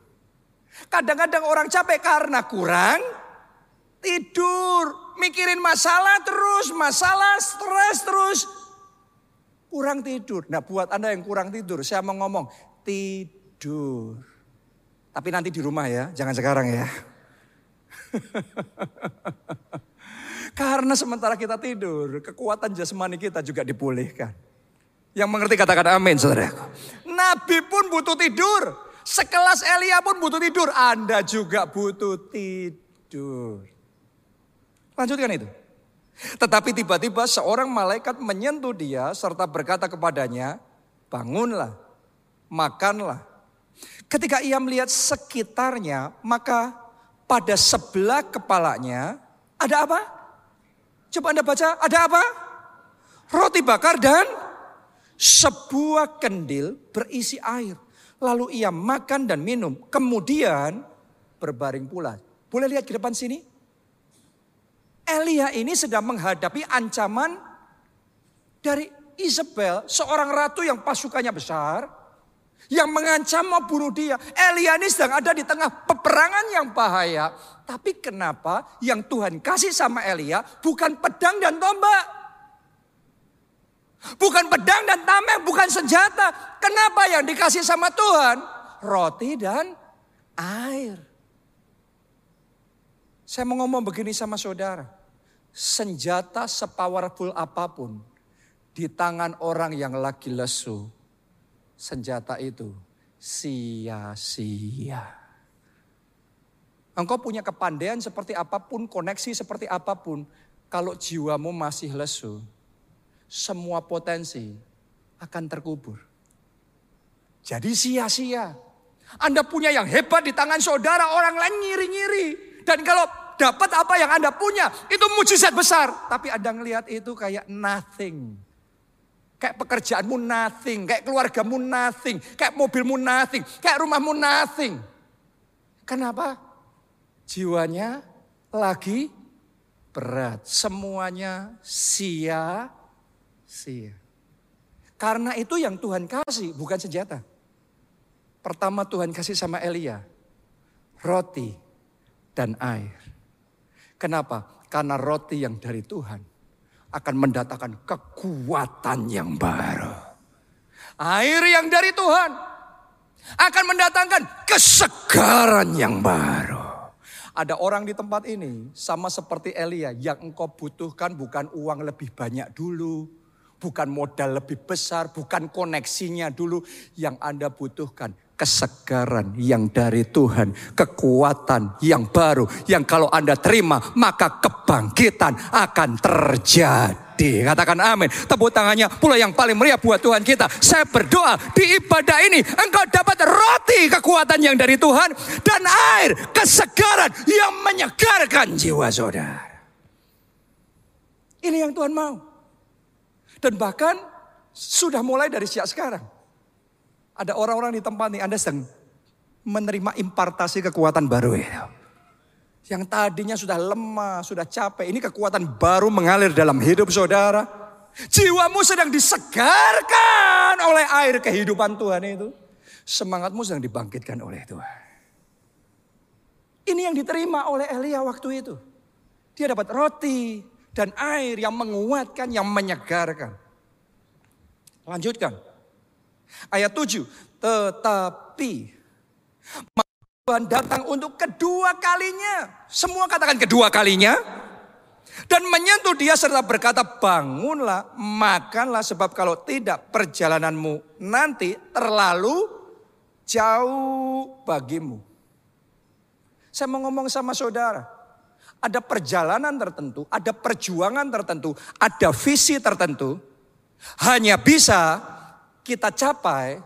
Kadang-kadang orang capek karena kurang tidur, mikirin masalah terus, masalah stres terus. Kurang tidur. Nah buat Anda yang kurang tidur, saya mau ngomong tidur. Tapi nanti di rumah ya, jangan sekarang ya. Karena sementara kita tidur, kekuatan jasmani kita juga dipulihkan. Yang mengerti katakan amin saudara. Nabi pun butuh tidur. Sekelas Elia pun butuh tidur. Anda juga butuh tidur. Lanjutkan itu. Tetapi tiba-tiba seorang malaikat menyentuh dia serta berkata kepadanya, bangunlah, makanlah. Ketika ia melihat sekitarnya, maka pada sebelah kepalanya ada apa? Coba Anda baca, ada apa? Roti bakar dan sebuah kendil berisi air. Lalu ia makan dan minum. Kemudian berbaring pula. Boleh lihat ke depan sini? Elia ini sedang menghadapi ancaman dari Isabel, seorang ratu yang pasukannya besar, yang mengancam mau bunuh dia. Elia ini sedang ada di tengah peperangan yang bahaya. Tapi kenapa yang Tuhan kasih sama Elia bukan pedang dan tombak? Bukan pedang dan tameng, bukan senjata. Kenapa yang dikasih sama Tuhan? Roti dan air. Saya mau ngomong begini sama saudara. Senjata sepowerful apa pun di tangan orang yang lagi lesu, senjata itu sia-sia. Engkau punya kepandaian seperti apa pun, koneksi seperti apa pun, kalau jiwamu masih lesu, semua potensi akan terkubur. Jadi sia-sia. Anda punya yang hebat di tangan saudara, orang lain ngiri-ngiri. Dan kalau dapat apa yang Anda punya, itu mujizat besar. Tapi Anda ngelihat itu kayak nothing. Kayak pekerjaanmu nothing, kayak keluargamu nothing, kayak mobilmu nothing, kayak rumahmu nothing. Kenapa? Jiwanya lagi berat. Semuanya sia-sia. Karena itu yang Tuhan kasih, bukan senjata. Pertama Tuhan kasih sama Elia, roti dan air. Kenapa? Karena roti yang dari Tuhan akan mendatangkan kekuatan yang baru. Air yang dari Tuhan akan mendatangkan kesegaran yang baru. Ada orang di tempat ini sama seperti Elia yang engkau butuhkan bukan uang lebih banyak dulu, bukan modal lebih besar, bukan koneksinya dulu yang Anda butuhkan kesegaran yang dari Tuhan, kekuatan yang baru yang kalau Anda terima maka kebangkitan akan terjadi. Katakan amin. Tepuk tangannya pula yang paling meriah buat Tuhan kita. Saya berdoa di ibadah ini engkau dapat roti kekuatan yang dari Tuhan dan air kesegaran yang menyegarkan jiwa saudara. Ini yang Tuhan mau. Dan bahkan sudah mulai dari sejak sekarang. Ada orang-orang di tempat ini Anda sedang menerima impartasi kekuatan baru ya. Yang tadinya sudah lemah, sudah capek. Ini kekuatan baru mengalir dalam hidup saudara. Jiwamu sedang disegarkan oleh air kehidupan Tuhan itu. Semangatmu sedang dibangkitkan oleh Tuhan. Ini yang diterima oleh Elia waktu itu. Dia dapat roti dan air yang menguatkan, yang menyegarkan. Lanjutkan. Ayat 7. Tetapi Tuhan datang untuk kedua kalinya. Semua katakan kedua kalinya. Dan menyentuh dia serta berkata bangunlah makanlah sebab kalau tidak perjalananmu nanti terlalu jauh bagimu. Saya mau ngomong sama saudara. Ada perjalanan tertentu, ada perjuangan tertentu, ada visi tertentu. Hanya bisa kita capai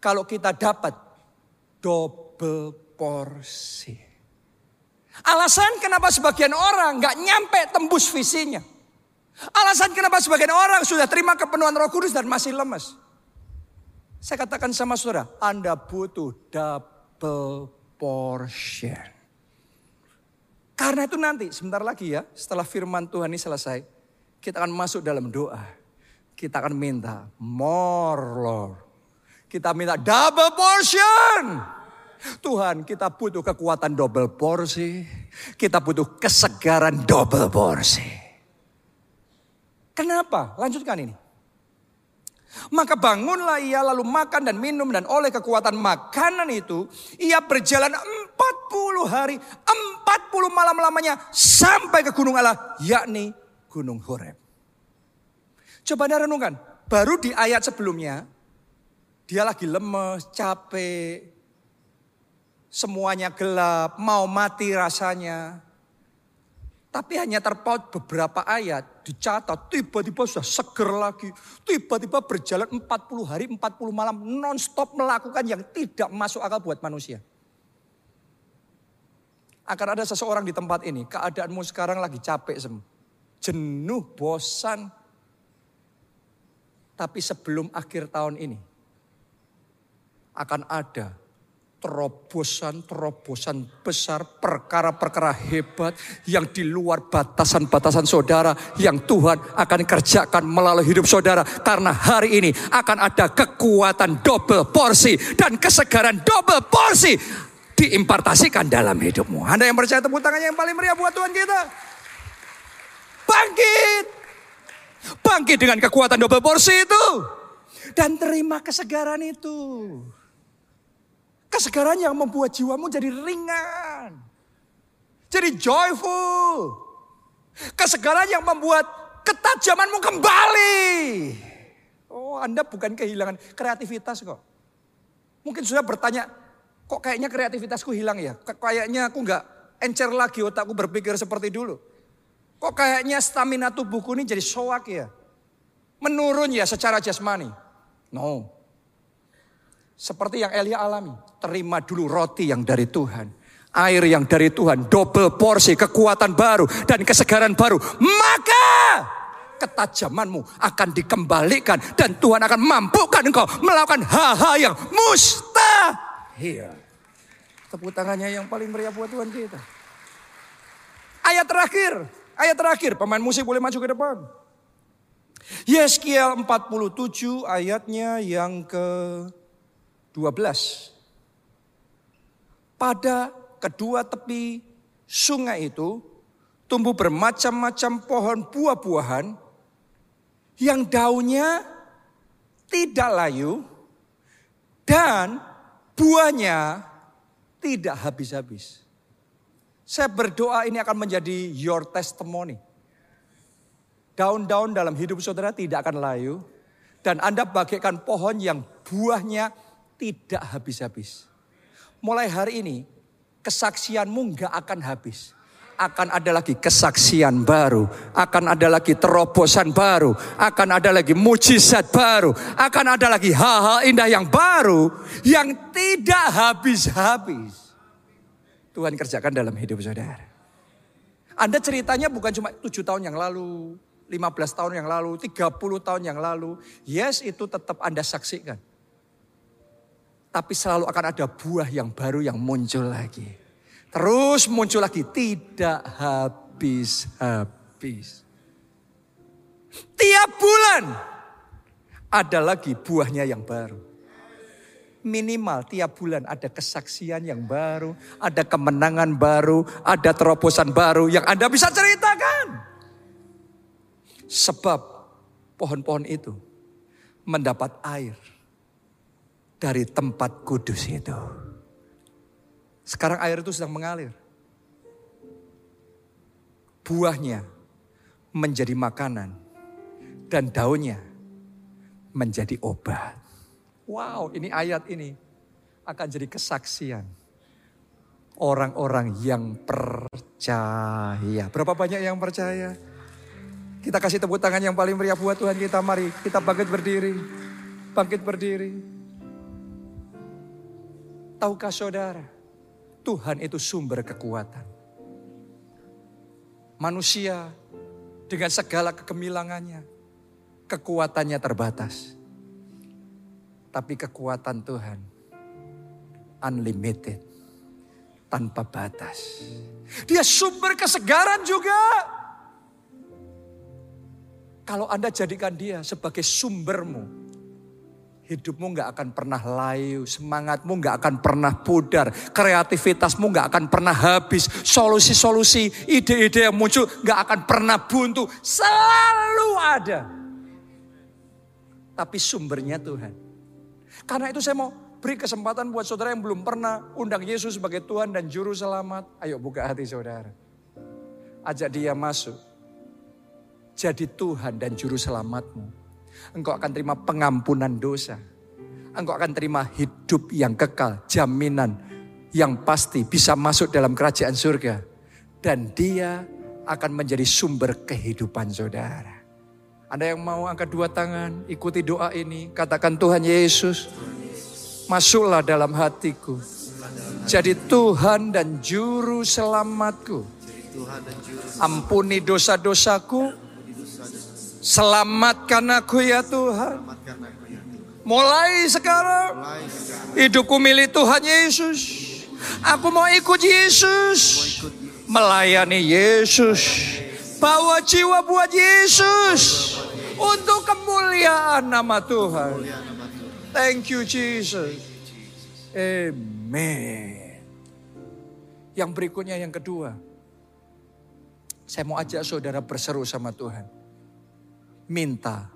kalau kita dapat double porsi. Alasan kenapa sebagian orang nggak nyampe tembus visinya. Alasan kenapa sebagian orang sudah terima kepenuhan roh kudus dan masih lemes. Saya katakan sama saudara, Anda butuh double portion. Karena itu nanti, sebentar lagi ya, setelah firman Tuhan ini selesai, kita akan masuk dalam doa kita akan minta more Lord. Kita minta double portion. Tuhan kita butuh kekuatan double porsi. Kita butuh kesegaran double porsi. Kenapa? Lanjutkan ini. Maka bangunlah ia lalu makan dan minum dan oleh kekuatan makanan itu ia berjalan 40 hari, 40 malam lamanya sampai ke gunung Allah yakni gunung Horeb. Coba anda renungkan, baru di ayat sebelumnya, dia lagi lemes, capek, semuanya gelap, mau mati rasanya. Tapi hanya terpaut beberapa ayat, dicatat, tiba-tiba sudah seger lagi. Tiba-tiba berjalan 40 hari, 40 malam, non-stop melakukan yang tidak masuk akal buat manusia. Akan ada seseorang di tempat ini, keadaanmu sekarang lagi capek semua. Jenuh, bosan, tapi sebelum akhir tahun ini akan ada terobosan-terobosan besar, perkara-perkara hebat yang di luar batasan-batasan saudara yang Tuhan akan kerjakan melalui hidup saudara. Karena hari ini akan ada kekuatan double porsi dan kesegaran double porsi diimpartasikan dalam hidupmu. Anda yang percaya tepuk tangannya yang paling meriah buat Tuhan kita. Bangkit. Bangkit dengan kekuatan double porsi itu. Dan terima kesegaran itu. Kesegaran yang membuat jiwamu jadi ringan. Jadi joyful. Kesegaran yang membuat ketajamanmu kembali. Oh Anda bukan kehilangan kreativitas kok. Mungkin sudah bertanya, kok kayaknya kreativitasku hilang ya? Kayaknya aku nggak encer lagi otakku berpikir seperti dulu. Kok kayaknya stamina tubuhku ini jadi soak ya? Menurun ya secara jasmani. No. Seperti yang Elia alami. Terima dulu roti yang dari Tuhan. Air yang dari Tuhan. Double porsi kekuatan baru dan kesegaran baru. Maka ketajamanmu akan dikembalikan. Dan Tuhan akan mampukan engkau melakukan hal-hal yang mustahil. Tepuk tangannya yang paling meriah buat Tuhan kita. Ayat terakhir. Ayat terakhir. Pemain musik boleh maju ke depan. Yeskiel 47 ayatnya yang ke 12. Pada kedua tepi sungai itu tumbuh bermacam-macam pohon buah-buahan yang daunnya tidak layu dan buahnya tidak habis-habis. Saya berdoa ini akan menjadi your testimony. Daun-daun dalam hidup saudara tidak akan layu. Dan Anda bagaikan pohon yang buahnya tidak habis-habis. Mulai hari ini kesaksianmu nggak akan habis. Akan ada lagi kesaksian baru, akan ada lagi terobosan baru, akan ada lagi mujizat baru, akan ada lagi hal-hal indah yang baru yang tidak habis-habis. Tuhan kerjakan dalam hidup saudara. Anda ceritanya bukan cuma tujuh tahun yang lalu, 15 tahun yang lalu, 30 tahun yang lalu. Yes itu tetap Anda saksikan. Tapi selalu akan ada buah yang baru yang muncul lagi. Terus muncul lagi. Tidak habis-habis. Tiap bulan ada lagi buahnya yang baru. Minimal tiap bulan ada kesaksian yang baru, ada kemenangan baru, ada terobosan baru yang Anda bisa ceritakan. Sebab pohon-pohon itu mendapat air dari tempat kudus itu. Sekarang air itu sedang mengalir. Buahnya menjadi makanan dan daunnya menjadi obat. Wow, ini ayat ini akan jadi kesaksian orang-orang yang percaya. Berapa banyak yang percaya? Kita kasih tepuk tangan yang paling meriah buat Tuhan kita. Mari kita bangkit berdiri. Bangkit berdiri. Tahukah saudara, Tuhan itu sumber kekuatan. Manusia dengan segala kegemilangannya, kekuatannya terbatas. Tapi kekuatan Tuhan unlimited, tanpa batas. Dia sumber kesegaran juga. Kalau Anda jadikan dia sebagai sumbermu, hidupmu nggak akan pernah layu, semangatmu nggak akan pernah pudar, kreativitasmu nggak akan pernah habis, solusi-solusi, ide-ide yang muncul nggak akan pernah buntu, selalu ada. Tapi sumbernya Tuhan. Karena itu saya mau beri kesempatan buat saudara yang belum pernah undang Yesus sebagai Tuhan dan Juru Selamat. Ayo buka hati saudara. Ajak dia masuk. Jadi Tuhan dan Juru Selamatmu Engkau akan terima pengampunan dosa. Engkau akan terima hidup yang kekal, jaminan yang pasti bisa masuk dalam kerajaan surga. Dan dia akan menjadi sumber kehidupan saudara. Anda yang mau angkat dua tangan, ikuti doa ini. Katakan Tuhan Yesus, masuklah dalam hatiku. Jadi Tuhan dan Juru Selamatku. Ampuni dosa-dosaku Selamatkan aku ya Tuhan. Mulai sekarang hidupku milik Tuhan Yesus. Aku mau ikut Yesus. Melayani Yesus. Bawa jiwa buat Yesus. Untuk kemuliaan nama Tuhan. Thank you Jesus. Amen. Yang berikutnya yang kedua. Saya mau ajak saudara berseru sama Tuhan. Minta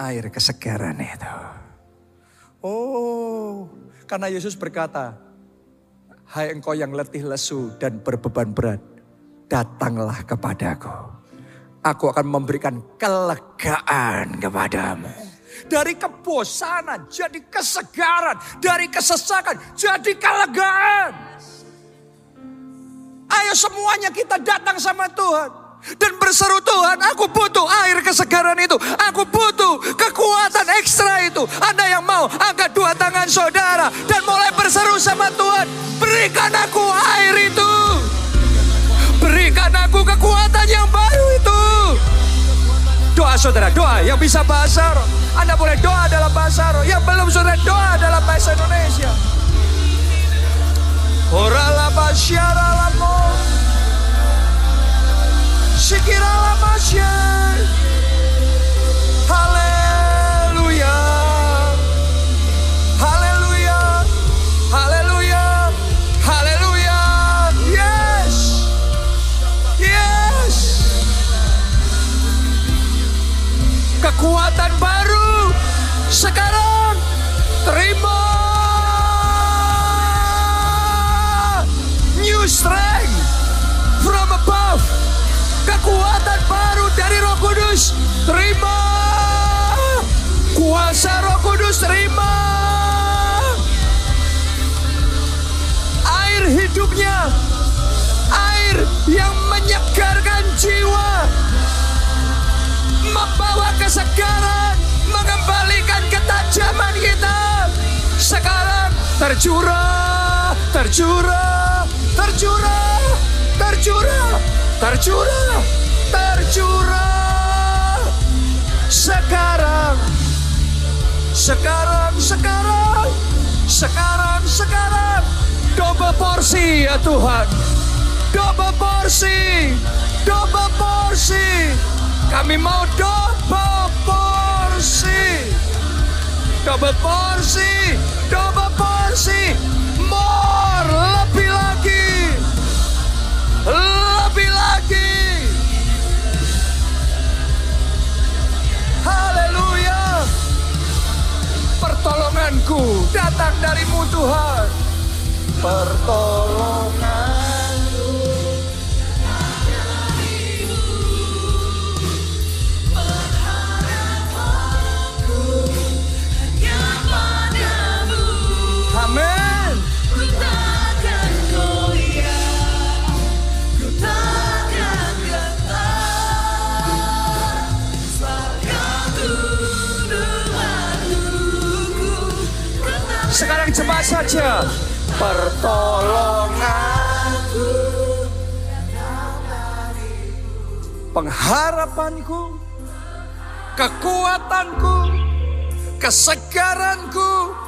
air kesegaran itu. Oh, karena Yesus berkata, Hai engkau yang letih lesu dan berbeban berat, datanglah kepadaku. Aku akan memberikan kelegaan kepadamu. Dari kebosanan jadi kesegaran, dari kesesakan jadi kelegaan. Ayo semuanya kita datang sama Tuhan dan berseru Tuhan, aku butuh air kesegaran itu. Aku butuh kekuatan ekstra itu. Anda yang mau angkat dua tangan saudara dan mulai berseru sama Tuhan. Berikan aku air itu. Berikan aku kekuatan yang baru itu. Doa saudara, doa yang bisa bahasa roh. Anda boleh doa dalam bahasa roh. Yang belum saudara doa dalam bahasa Indonesia. Orala basyara lamo. Shikira Masya. Kekuatan baru. Sekarang terima. New strength from above. Kekuatan baru dari Roh Kudus. Terima. Kuasa Roh Kudus, terima. Air hidupnya, kesegaran, mengembalikan ketajaman kita. Sekarang tercurah, tercurah, tercurah, tercurah tercurah, tercurah. Sekarang, sekarang, sekarang, sekarang, sekarang. Double porsi ya Tuhan. Double porsi, double porsi. Kami mau double porsi. Double porsi, double porsi. More, lebih lagi. Lebih lagi. Haleluya. Pertolonganku datang darimu Tuhan. Pertolonganku. Sekarang cepat saja. Pertolonganku. Pengharapanku. Kekuatanku. Kesegaranku.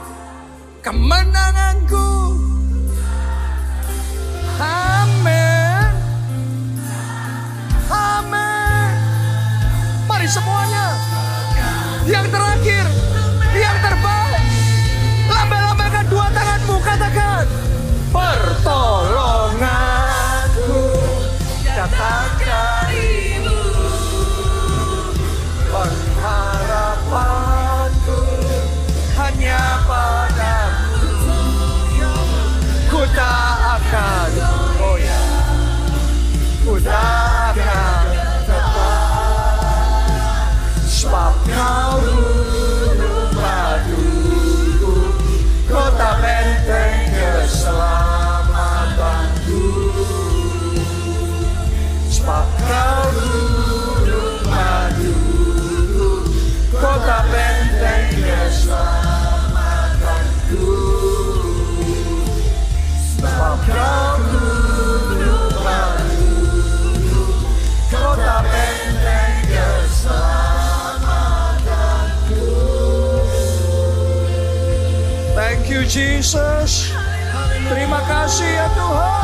Kemenanganku. Amin. Amin. Mari semuanya. Yang terakhir. Pertolonganku datang darimu. Pengharapanku hanya padamu. Ku tak akan goyah. Ku tak akan tetap. Sebab kau baru Thank you Jesus. Terima kasih ya Tuhan.